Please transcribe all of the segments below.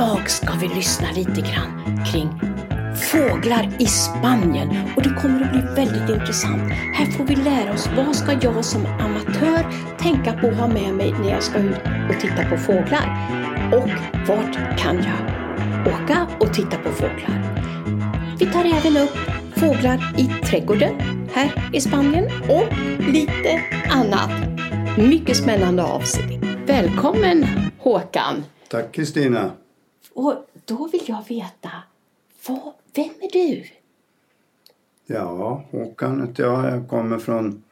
Idag ska vi lyssna lite grann kring fåglar i Spanien och det kommer att bli väldigt intressant. Här får vi lära oss vad ska jag som amatör tänka på att ha med mig när jag ska ut och titta på fåglar. Och vart kan jag åka och titta på fåglar? Vi tar även upp fåglar i trädgården här i Spanien och lite annat. Mycket spännande avsnitt. Välkommen Håkan! Tack Kristina. Och då vill jag veta, vad, vem är du? Ja, Håkan heter jag. Jag kommer från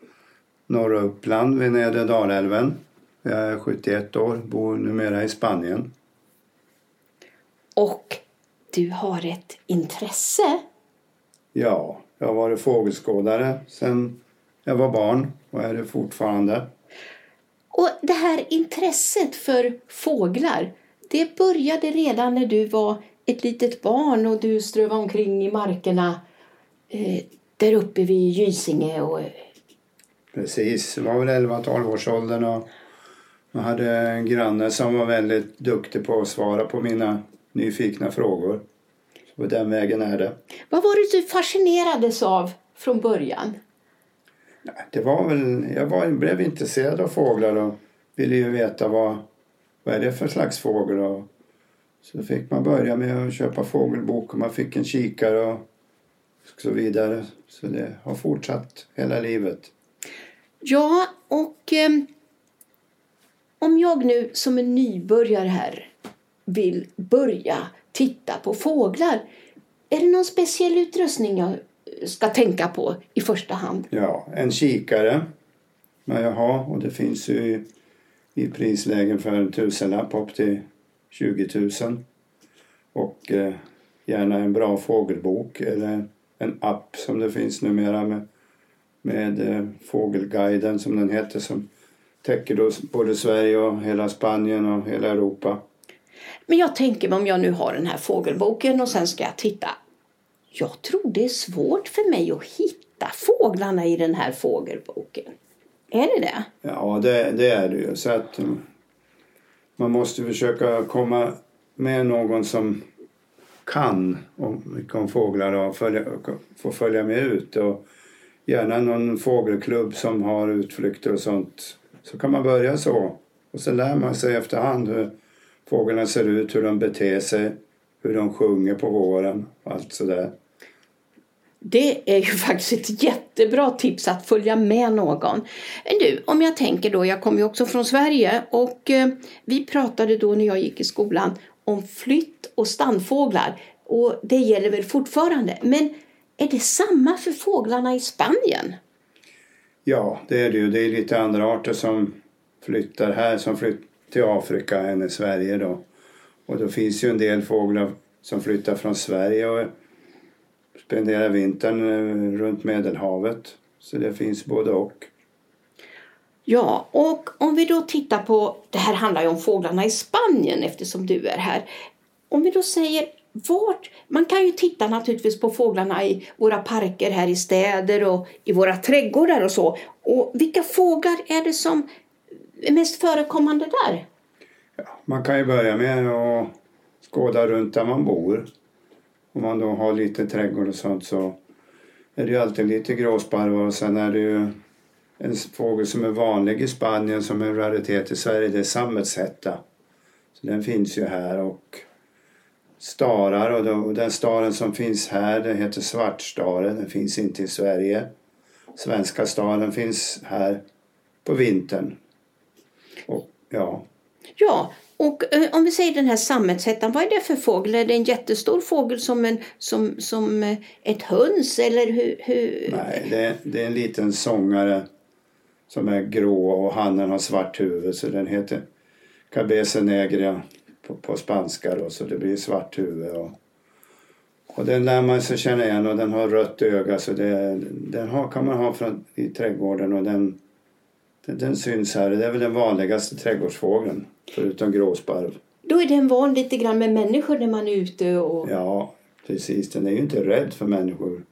norra Uppland vid nedre Dalälven. Jag är 71 år, bor numera i Spanien. Och du har ett intresse. Ja, jag har varit fågelskådare sedan jag var barn och är det fortfarande. Och det här intresset för fåglar, det började redan när du var ett litet barn och du strövade omkring i markerna eh, där uppe vid Gysinge. Och, Precis, det var väl 11-12 års åldern och jag hade en granne som var väldigt duktig på att svara på mina nyfikna frågor. Så den vägen är det. vad var det du fascinerades av från början? Det var väl, jag var, blev intresserad av fåglar och ville ju veta vad, vad är det för slags fågel. Och så fick man börja med att köpa fågelbok och man fick en kikare och så vidare. Så det har fortsatt hela livet. Ja, och eh, om jag nu som en nybörjare här vill börja titta på fåglar. Är det någon speciell utrustning jag ska tänka på i första hand? Ja, en kikare. Men jag har, och det finns ju i, prislägen för en tusenlapp upp till 20 000. Och eh, gärna en bra fågelbok eller en app som det finns numera med, med eh, Fågelguiden som den heter som täcker då både Sverige och hela Spanien och hela Europa. Men jag tänker mig om jag nu har den här fågelboken och sen ska jag titta. Jag tror det är svårt för mig att hitta fåglarna i den här fågelboken. Är det det? Ja, det, det är det ju. Så att mm, man måste försöka komma med någon som kan om, mycket om fåglar och följa, få följa med ut. Och gärna någon fågelklubb som har utflykter och sånt. Så kan man börja så. Och så lär man sig efterhand hur fåglarna ser ut, hur de beter sig, hur de sjunger på våren och allt sådär. Det är ju faktiskt ett jättebra tips att följa med någon. Men du, om jag tänker då, jag kommer ju också från Sverige och eh, vi pratade då när jag gick i skolan om flytt och stannfåglar och det gäller väl fortfarande. Men är det samma för fåglarna i Spanien? Ja, det är det ju. Det är lite andra arter som flyttar här som flyttar till Afrika än i Sverige då. Och då finns ju en del fåglar som flyttar från Sverige och spenderar vintern eh, runt Medelhavet. Så det finns både och. Ja, och om vi då tittar på, det här handlar ju om fåglarna i Spanien eftersom du är här. Om vi då säger vart, man kan ju titta naturligtvis på fåglarna i våra parker här i städer och i våra trädgårdar och så. Och vilka fåglar är det som är mest förekommande där? Ja, man kan ju börja med att skåda runt där man bor. Om man då har lite trädgård och sånt så är det ju alltid lite gråsparvar och sen är det ju en fågel som är vanlig i Spanien som är en raritet i Sverige, det är sammetshätta. Så den finns ju här och starar och, då, och den staren som finns här den heter svartstare, den finns inte i Sverige. Svenska staren finns här på vintern. Och, ja. Ja, och eh, om vi säger den här sammetshättan, vad är det för fågel? Är det en jättestor fågel som, en, som, som eh, ett höns eller hur? hur? Nej, det, det är en liten sångare som är grå och hannen har svart huvud så den heter Cabeza negra på, på spanska då, så det blir svart huvud. Och, och den lär man sig känna igen och den har rött öga så det, den har, kan man ha från, i trädgården och den, den, den syns här. Det är väl den vanligaste trädgårdsfågeln förutom gråsparv. Då är den van lite grann med människor när man är ute och... Ja, precis. Den är ju inte rädd för människor.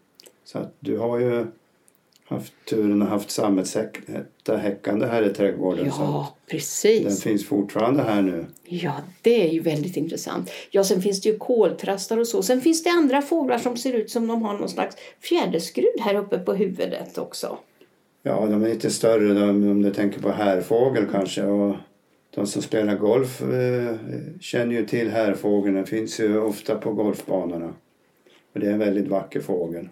Så att du har ju haft turen att haft sammetshäckta häckande här i trädgården. Ja, den precis. finns fortfarande här nu. Ja, det är ju väldigt intressant. Ja, sen finns det ju koltrastar och så. Sen finns det andra fåglar som ser ut som de har någon slags fjäderskrud här uppe på huvudet också. Ja, de är lite större de, om du tänker på härfågel kanske. Och de som spelar golf eh, känner ju till härfågeln. Den finns ju ofta på golfbanorna. Och det är en väldigt vacker fågel.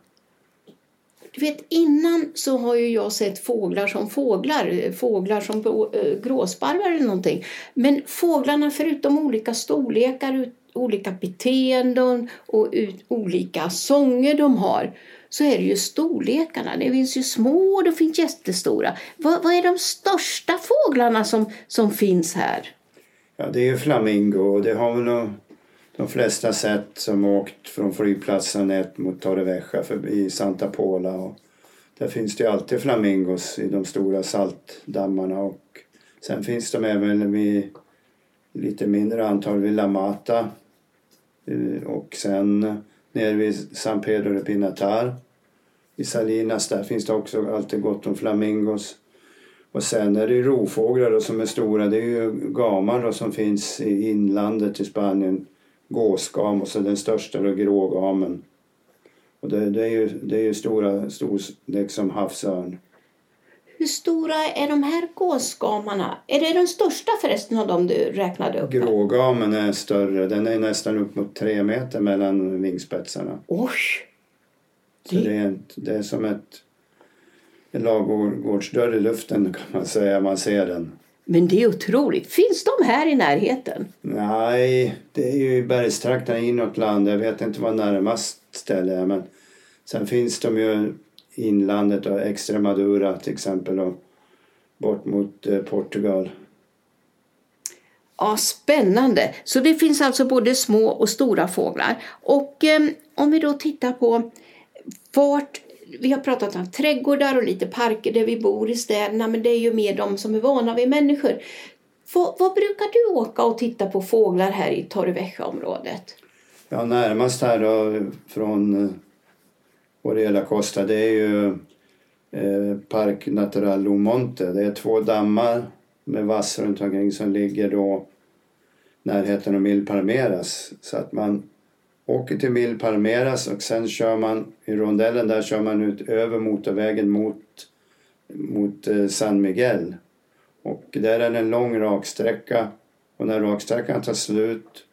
Du vet, innan så har ju jag sett fåglar som fåglar, fåglar som eh, gråsparvar eller någonting. Men fåglarna förutom olika storlekar, olika beteenden och ut, olika sånger de har så är det ju storlekarna. Det finns ju små och det finns jättestora. Vad, vad är de största fåglarna som, som finns här? Ja, det är ju flamingo och det har väl de, de flesta sett som åkt från flygplatsen ner mot Torrevieja förbi Santa Pola. Och där finns det ju alltid flamingos i de stora saltdammarna och sen finns de även vid lite mindre antal vid La Mata eh, och sen nere vid San Pedro de Pinatar i Salinas där finns det också alltid gott om flamingos. Och sen är det rovfåglar då som är stora. Det är ju gamar då som finns i inlandet i Spanien. Gåsgam och så den största då grågamen. Och det, det är ju, det är ju stora, stor, liksom havsörn. Hur stora är de här gåsgamarna? Är det den största förresten av dem du räknade upp? Grågamen är större. Den är nästan upp mot tre meter mellan vingspetsarna. Oj! Så det är, det är som ett, en ladugårdsdörr i luften kan man säga. Man ser den. Men det är otroligt. Finns de här i närheten? Nej, det är ju i bergstrakterna inåt land. Jag vet inte vad närmast ställe är. Men sen finns de ju i inlandet och Extremadura till exempel och bort mot eh, Portugal. Ja, spännande. Så det finns alltså både små och stora fåglar. Och eh, om vi då tittar på vart vi har pratat om trädgårdar och lite parker där vi bor i städerna, men det är ju mer de som är vana vid människor. Vad, vad brukar du åka och titta på fåglar här i Torrevieja-området? Ja, närmast här då från eh, Costa det är ju eh, Park Natural Lomonte. Det är två dammar med vass runt omkring som ligger då närheten av Mil Palmeras. Så att man åker till Mil Palmeras och sen kör man i rondellen där kör man ut över motorvägen mot, mot eh, San Miguel. Och där är det en lång raksträcka och när raksträckan tar slut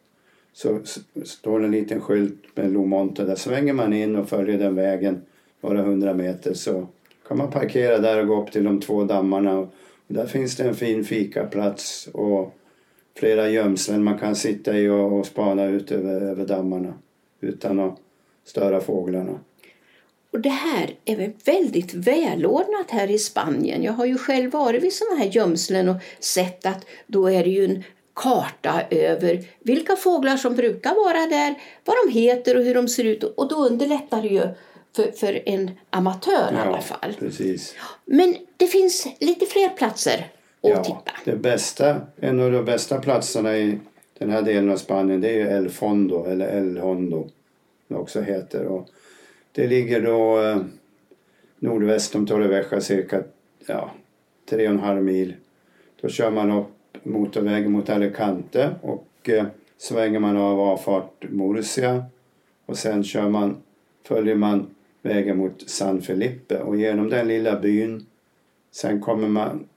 så står det en liten skylt med Lomonte. Där svänger man in och följer den vägen några hundra meter så kan man parkera där och gå upp till de två dammarna. Och där finns det en fin fikaplats och flera gömslen man kan sitta i och, och spana ut över, över dammarna utan att störa fåglarna. Och det här är väl väldigt välordnat här i Spanien. Jag har ju själv varit vid sådana här gömslen och sett att då är det ju en karta över vilka fåglar som brukar vara där, vad de heter och hur de ser ut. Och då underlättar det ju för, för en amatör i alla fall. precis. Men det finns lite fler platser att Ja, titta. det bästa, en av de bästa platserna i den här delen av Spanien det är ju El Fondo eller El Hondo. Det också heter. Och det ligger då eh, nordväst om Torrevieja cirka ja, tre och en halv mil. Då kör man upp motorvägen mot Alicante och eh, svänger man av avfart Murcia och sen kör man, följer man vägen mot San Felipe och genom den lilla byn sen kommer man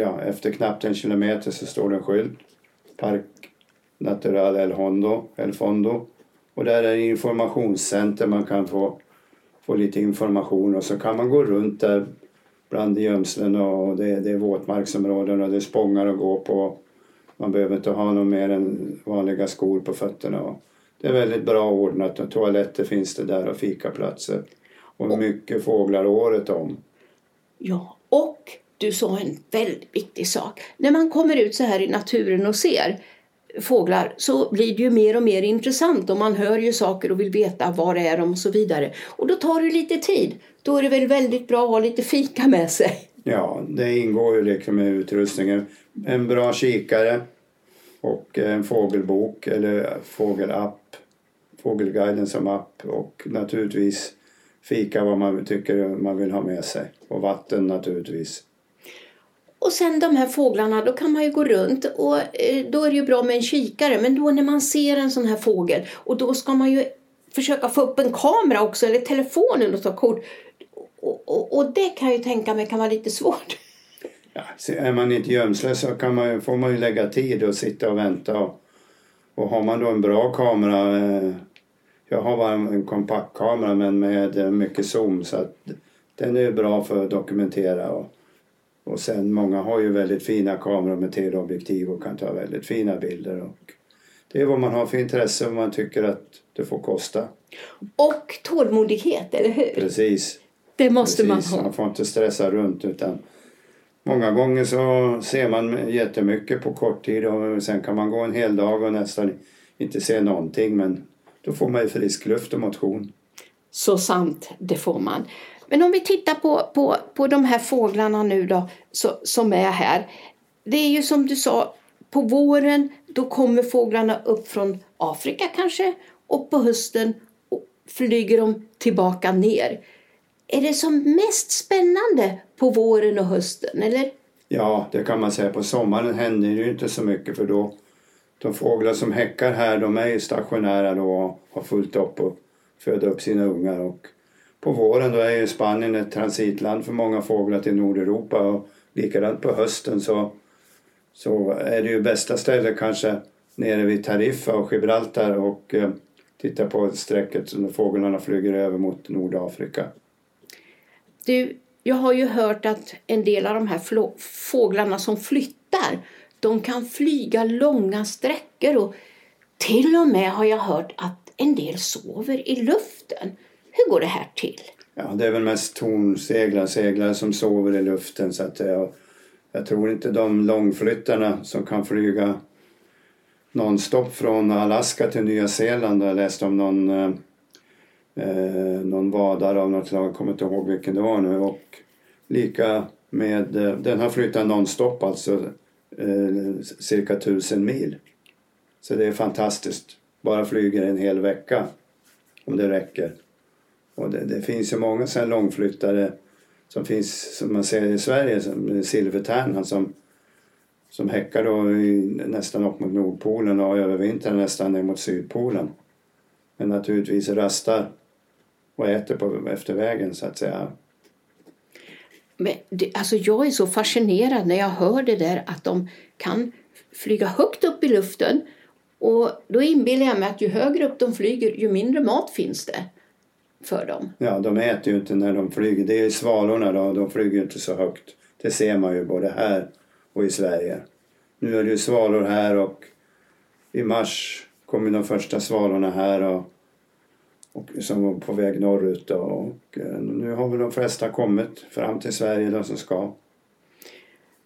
ja, efter knappt en kilometer så står det en skylt. Park Natural El Hondo, El Fondo. Och där är det informationscenter man kan få, få lite information och så kan man gå runt där bland gömslen och det, det är våtmarksområden och det är spångar att gå på. Man behöver inte ha något mer än vanliga skor på fötterna. Det är väldigt bra ordnat och toaletter finns det där och fikaplatser. Och mycket fåglar året om. Ja, och du sa en väldigt viktig sak. När man kommer ut så här i naturen och ser fåglar så blir det ju mer och mer intressant och man hör ju saker och vill veta var är de och så vidare. Och då tar det lite tid. Då är det väl väldigt bra att ha lite fika med sig. Ja, det ingår ju liksom i utrustningen. En bra kikare och en fågelbok eller fågelapp. Fågelguiden som app och naturligtvis fika vad man tycker man vill ha med sig. Och vatten naturligtvis. Och sen de här fåglarna, då kan man ju gå runt och eh, då är det ju bra med en kikare. Men då när man ser en sån här fågel och då ska man ju försöka få upp en kamera också eller telefonen och ta kort. Och, och, och det kan jag ju tänka mig kan vara lite svårt. Ja, är man inte gömsle så kan man får man ju lägga tid och sitta och vänta. Och, och har man då en bra kamera, eh, jag har bara en kompaktkamera men med eh, mycket zoom så att den är bra för att dokumentera. Och, och sen många har ju väldigt fina kameror med teleobjektiv och kan ta väldigt fina bilder. Och det är vad man har för intresse och man tycker att det får kosta. Och tålmodighet, eller hur? Precis. Det måste Precis. man ha. Man får inte stressa runt utan många gånger så ser man jättemycket på kort tid och sen kan man gå en hel dag och nästan inte se någonting men då får man ju frisk luft och motion. Så sant, det får man. Men om vi tittar på, på, på de här fåglarna nu då, så, som är här. Det är ju som du sa, på våren då kommer fåglarna upp från Afrika kanske och på hösten flyger de tillbaka ner. Är det som mest spännande på våren och hösten, eller? Ja, det kan man säga. På sommaren händer det ju inte så mycket för då de fåglar som häckar här de är ju stationära då och har fullt upp och föder upp sina ungar. Och på våren då är ju Spanien ett transitland för många fåglar till Nordeuropa och likadant på hösten så, så är det ju bästa stället kanske nere vid Tariffa och Gibraltar och eh, titta på sträcket som fåglarna flyger över mot Nordafrika. Du, jag har ju hört att en del av de här fåglarna som flyttar de kan flyga långa sträckor och till och med har jag hört att en del sover i luften. Hur går det här till? Ja, det är väl mest tornseglare, seglare som sover i luften. Så att jag, jag tror inte de långflyttarna som kan flyga nonstop från Alaska till Nya Zeeland. Jag läste om någon, eh, eh, någon vadare av något slag, jag kommer inte ihåg vilken det var nu. Och lika med, eh, den har flyttat nonstop alltså eh, cirka tusen mil. Så det är fantastiskt. Bara flyger en hel vecka om det räcker. Och det, det finns ju många sen långflyttare som finns som man ser i Sverige, som silvertärnan som, som häckar då i, nästan upp mot Nordpolen och övervintrar nästan ner mot Sydpolen. Men naturligtvis rastar och äter på, efter vägen så att säga. Men det, alltså jag är så fascinerad när jag hör det där att de kan flyga högt upp i luften. Och då inbillar jag mig att ju högre upp de flyger ju mindre mat finns det för dem. Ja, de äter ju inte när de flyger. Det är svalorna då, de flyger inte så högt. Det ser man ju både här och i Sverige. Nu är det ju svalor här och i mars kommer de första svalorna här och och som var på väg norrut. Och eh, nu har väl de flesta kommit fram till Sverige, de som ska.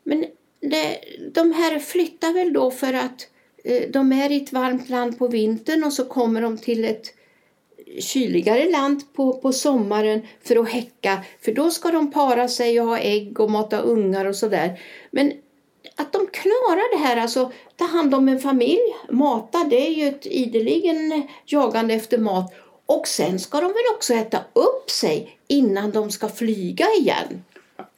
Men det, de här flyttar väl då för att eh, de är i ett varmt land på vintern och så kommer de till ett kyligare land på, på sommaren för att häcka. För då ska de para sig och ha ägg och mata ungar och sådär. Men att de klarar det här, alltså ta hand om en familj, mata, det är ju ett ideligen jagande efter mat och sen ska de väl också äta upp sig innan de ska flyga igen?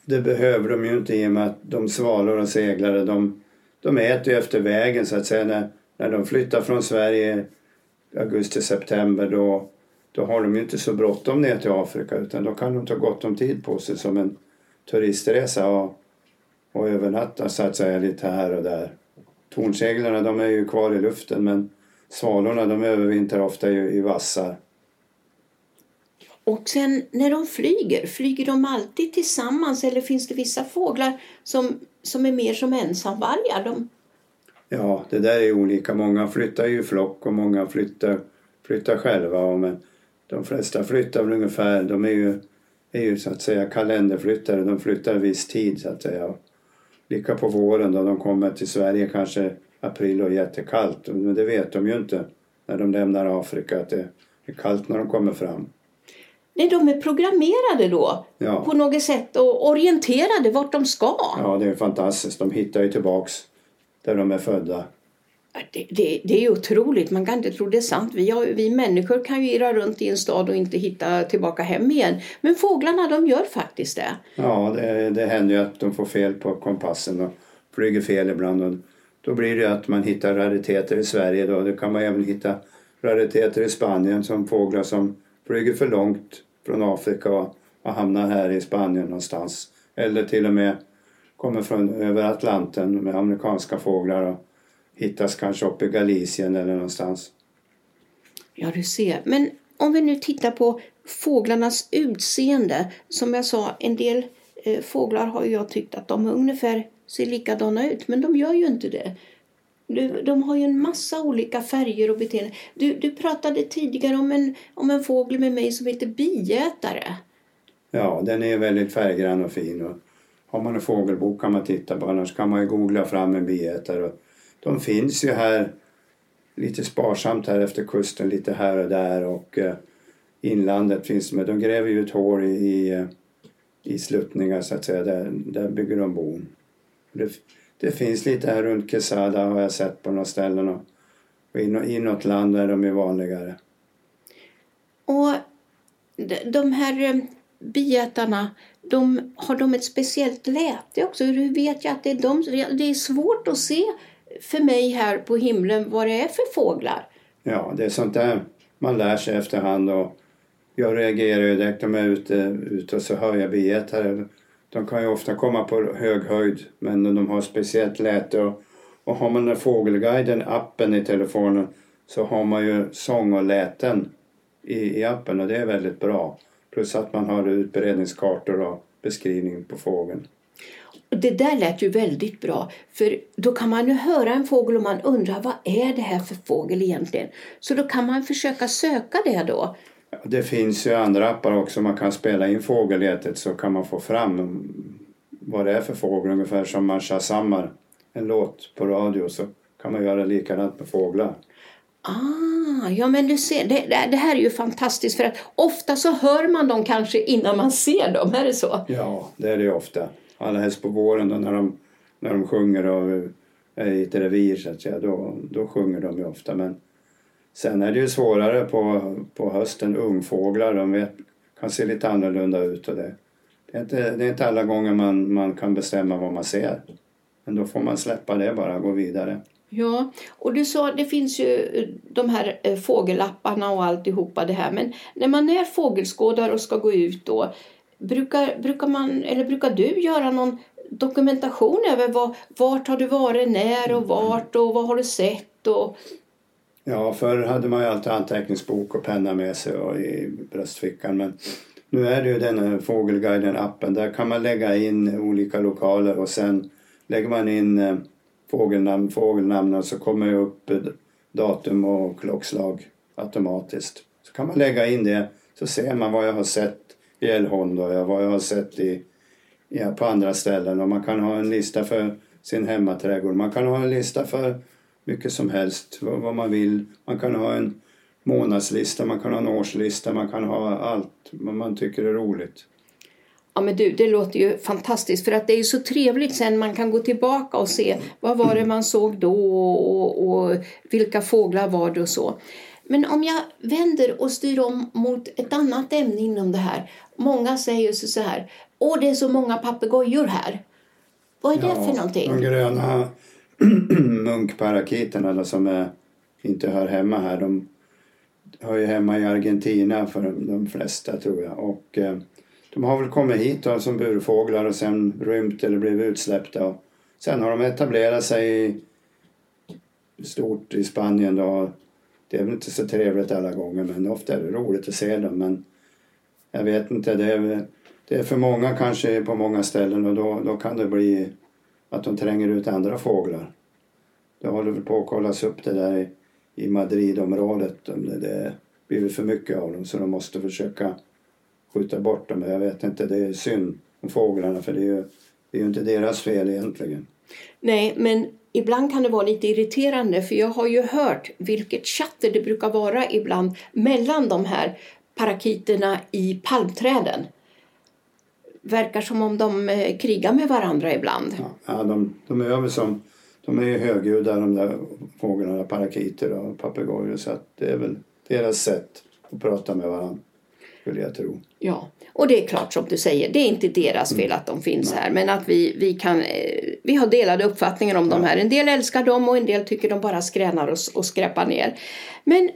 Det behöver de ju inte i och med att de svalor och seglare de, de äter ju efter vägen så att säga. När, när de flyttar från Sverige augusti-september då, då har de ju inte så bråttom ner till Afrika utan då kan de ta gott om tid på sig som en turistresa och, och övernatta så att säga lite här och där. Tornseglarna de är ju kvar i luften men svalorna de övervintrar ofta i, i vassar. Och sen när de flyger, flyger de alltid tillsammans eller finns det vissa fåglar som, som är mer som ensamvargar? De... Ja, det där är olika. Många flyttar ju flock och många flyttar, flyttar själva. Men de flesta flyttar väl ungefär, de är ju, är ju så att säga kalenderflyttare. De flyttar en viss tid så att säga. Lika på våren då de kommer till Sverige kanske april och jättekallt. Men det vet de ju inte när de lämnar Afrika att det är kallt när de kommer fram. Nej, de är programmerade då ja. på något sätt och orienterade vart de ska. Ja, det är fantastiskt. De hittar ju tillbaks där de är födda. Det, det, det är otroligt, man kan inte tro det är sant. Vi, har, vi människor kan ju irra runt i en stad och inte hitta tillbaka hem igen. Men fåglarna de gör faktiskt det. Ja, det, det händer ju att de får fel på kompassen och flyger fel ibland. Och då blir det att man hittar rariteter i Sverige. Då. Det kan man även hitta rariteter i Spanien som fåglar som flyger för långt från Afrika och, och hamnar här i Spanien någonstans. Eller till och med kommer från över Atlanten med amerikanska fåglar och hittas kanske uppe i Galicien eller någonstans. Ja, du ser. Men om vi nu tittar på fåglarnas utseende. Som jag sa, en del eh, fåglar har jag tyckt att de ungefär ser likadana ut, men de gör ju inte det. Du, de har ju en massa olika färger och beteenden. Du, du pratade tidigare om en, om en fågel med mig som heter biätare. Ja, den är väldigt färggrann och fin. Och har man en fågelbok kan man titta på, annars kan man ju googla fram en biätare. Och de finns ju här lite sparsamt här efter kusten, lite här och där. Och eh, inlandet finns med. De gräver ju ett hål i, i, eh, i sluttningar så att säga. Där, där bygger de bon. Det, det finns lite här runt Quesada har jag sett på några ställen. Och, och inåt land är de ju vanligare. Och de här eh, biätarna, de, har de ett speciellt läte också? Hur vet jag att det är de? Det är svårt att se för mig här på himlen vad det är för fåglar. Ja, det är sånt där man lär sig efterhand. Och jag reagerar ju direkt när jag är ute, ute och så hör jag biätare. De kan ju ofta komma på hög höjd men de har speciellt läte. Och, och har man den Fågelguiden, appen i telefonen, så har man ju sång och läten i, i appen och det är väldigt bra. Plus att man har utbredningskartor och beskrivning på fågeln. Det där lät ju väldigt bra, för då kan man ju höra en fågel och man undrar vad är det här för fågel egentligen? Så då kan man försöka söka det då. Det finns ju andra appar också. Man kan spela in fågelletet så kan man få fram vad det är för fågel. Ungefär som man shazammar en låt på radio så kan man göra likadant med fåglar. Ah, ja men du ser, det, det, här är ju fantastiskt för att ofta så hör man dem kanske innan man ser dem, är det så? Ja, det är det ofta. Allra helst på våren då när de, när de sjunger och eh, är i ett revir så att säga, då, då sjunger de ju ofta. Men Sen är det ju svårare på, på hösten. Ungfåglar de vet, kan se lite annorlunda ut. Och det, det, är inte, det är inte alla gånger man, man kan bestämma vad man ser. Men då får man släppa det bara och gå vidare. Ja, och du sa det finns ju eh, de här eh, fågelapparna och alltihopa det här. Men när man är fågelskådare och ska gå ut då, brukar, brukar man, eller brukar du göra någon dokumentation över vad, vart har du varit, när och vart och vad har du sett och Ja, förr hade man ju alltid anteckningsbok och penna med sig och i bröstfickan. Men nu är det ju den här Fågelguiden-appen. Där kan man lägga in olika lokaler och sen lägger man in eh, fågelnamn, fågelnamn och så kommer det upp datum och klockslag automatiskt. Så kan man lägga in det så ser man vad jag har sett i Älvholm och vad jag har sett i, ja, på andra ställen. Och man kan ha en lista för sin hemmaträdgård. Man kan ha en lista för mycket som helst, vad, vad man vill. Man kan ha en månadslista, man kan ha en årslista, man kan ha allt vad man tycker är roligt. Ja men du, det låter ju fantastiskt för att det är så trevligt sen man kan gå tillbaka och se vad var det man såg då och, och vilka fåglar var det och så. Men om jag vänder och styr om mot ett annat ämne inom det här. Många säger så här, åh det är så många papegojor här. Vad är ja, det för någonting? De gröna munkparakiterna som är, inte hör hemma här. De hör ju hemma i Argentina för de flesta tror jag. Och eh, de har väl kommit hit då, som burfåglar och sen rymt eller blivit utsläppta. Och sen har de etablerat sig stort i Spanien då. Det är väl inte så trevligt alla gånger men ofta är det roligt att se dem. Men jag vet inte, det är, det är för många kanske på många ställen och då, då kan det bli att de tränger ut andra fåglar. Det håller väl på att kollas upp det där i, i Madridområdet om det, det blivit för mycket av dem så de måste försöka skjuta bort dem. Jag vet inte, det är synd om fåglarna för det är ju, det är ju inte deras fel egentligen. Nej, men ibland kan det vara lite irriterande för jag har ju hört vilket chatter det brukar vara ibland mellan de här parakiterna i palmträden verkar som om de eh, krigar med varandra ibland. Ja, de, de är väl som, de är ju högljudda de där fåglarna, parakiter och papegojor. Så att det är väl deras sätt att prata med varandra, skulle jag tro. Ja, och det är klart som du säger, det är inte deras fel att de finns här. Men att vi, vi kan, eh, vi har delade uppfattningar om de här. En del älskar dem och en del tycker de bara skränar och, och skräpar ner. Men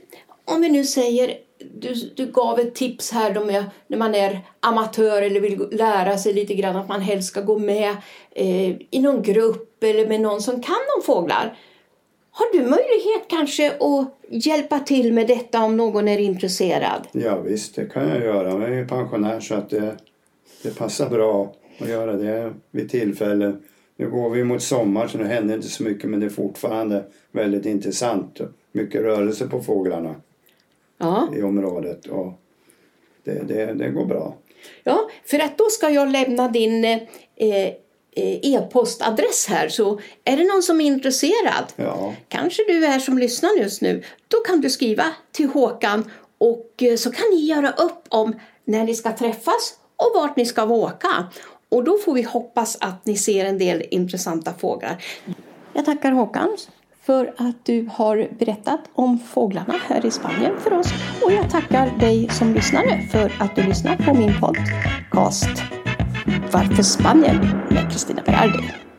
om vi nu säger, du, du gav ett tips här då med, när man är amatör eller vill lära sig lite grann att man helst ska gå med eh, i någon grupp eller med någon som kan om fåglar. Har du möjlighet kanske att hjälpa till med detta om någon är intresserad? Ja visst, det kan jag göra. Jag är pensionär så att det, det passar bra att göra det vid tillfälle. Nu går vi mot sommar så nu händer inte så mycket men det är fortfarande väldigt intressant. Mycket rörelse på fåglarna Ja. i området och det, det, det går bra. Ja, för att då ska jag lämna din eh, e-postadress här. Så är det någon som är intresserad, Ja, kanske du är som lyssnar just nu, då kan du skriva till Håkan och eh, så kan ni göra upp om när ni ska träffas och vart ni ska åka. Och då får vi hoppas att ni ser en del intressanta fåglar. Jag tackar Håkan för att du har berättat om fåglarna här i Spanien för oss. Och jag tackar dig som lyssnare för att du lyssnar på min podcast varför Spanien med Kristina Berardi.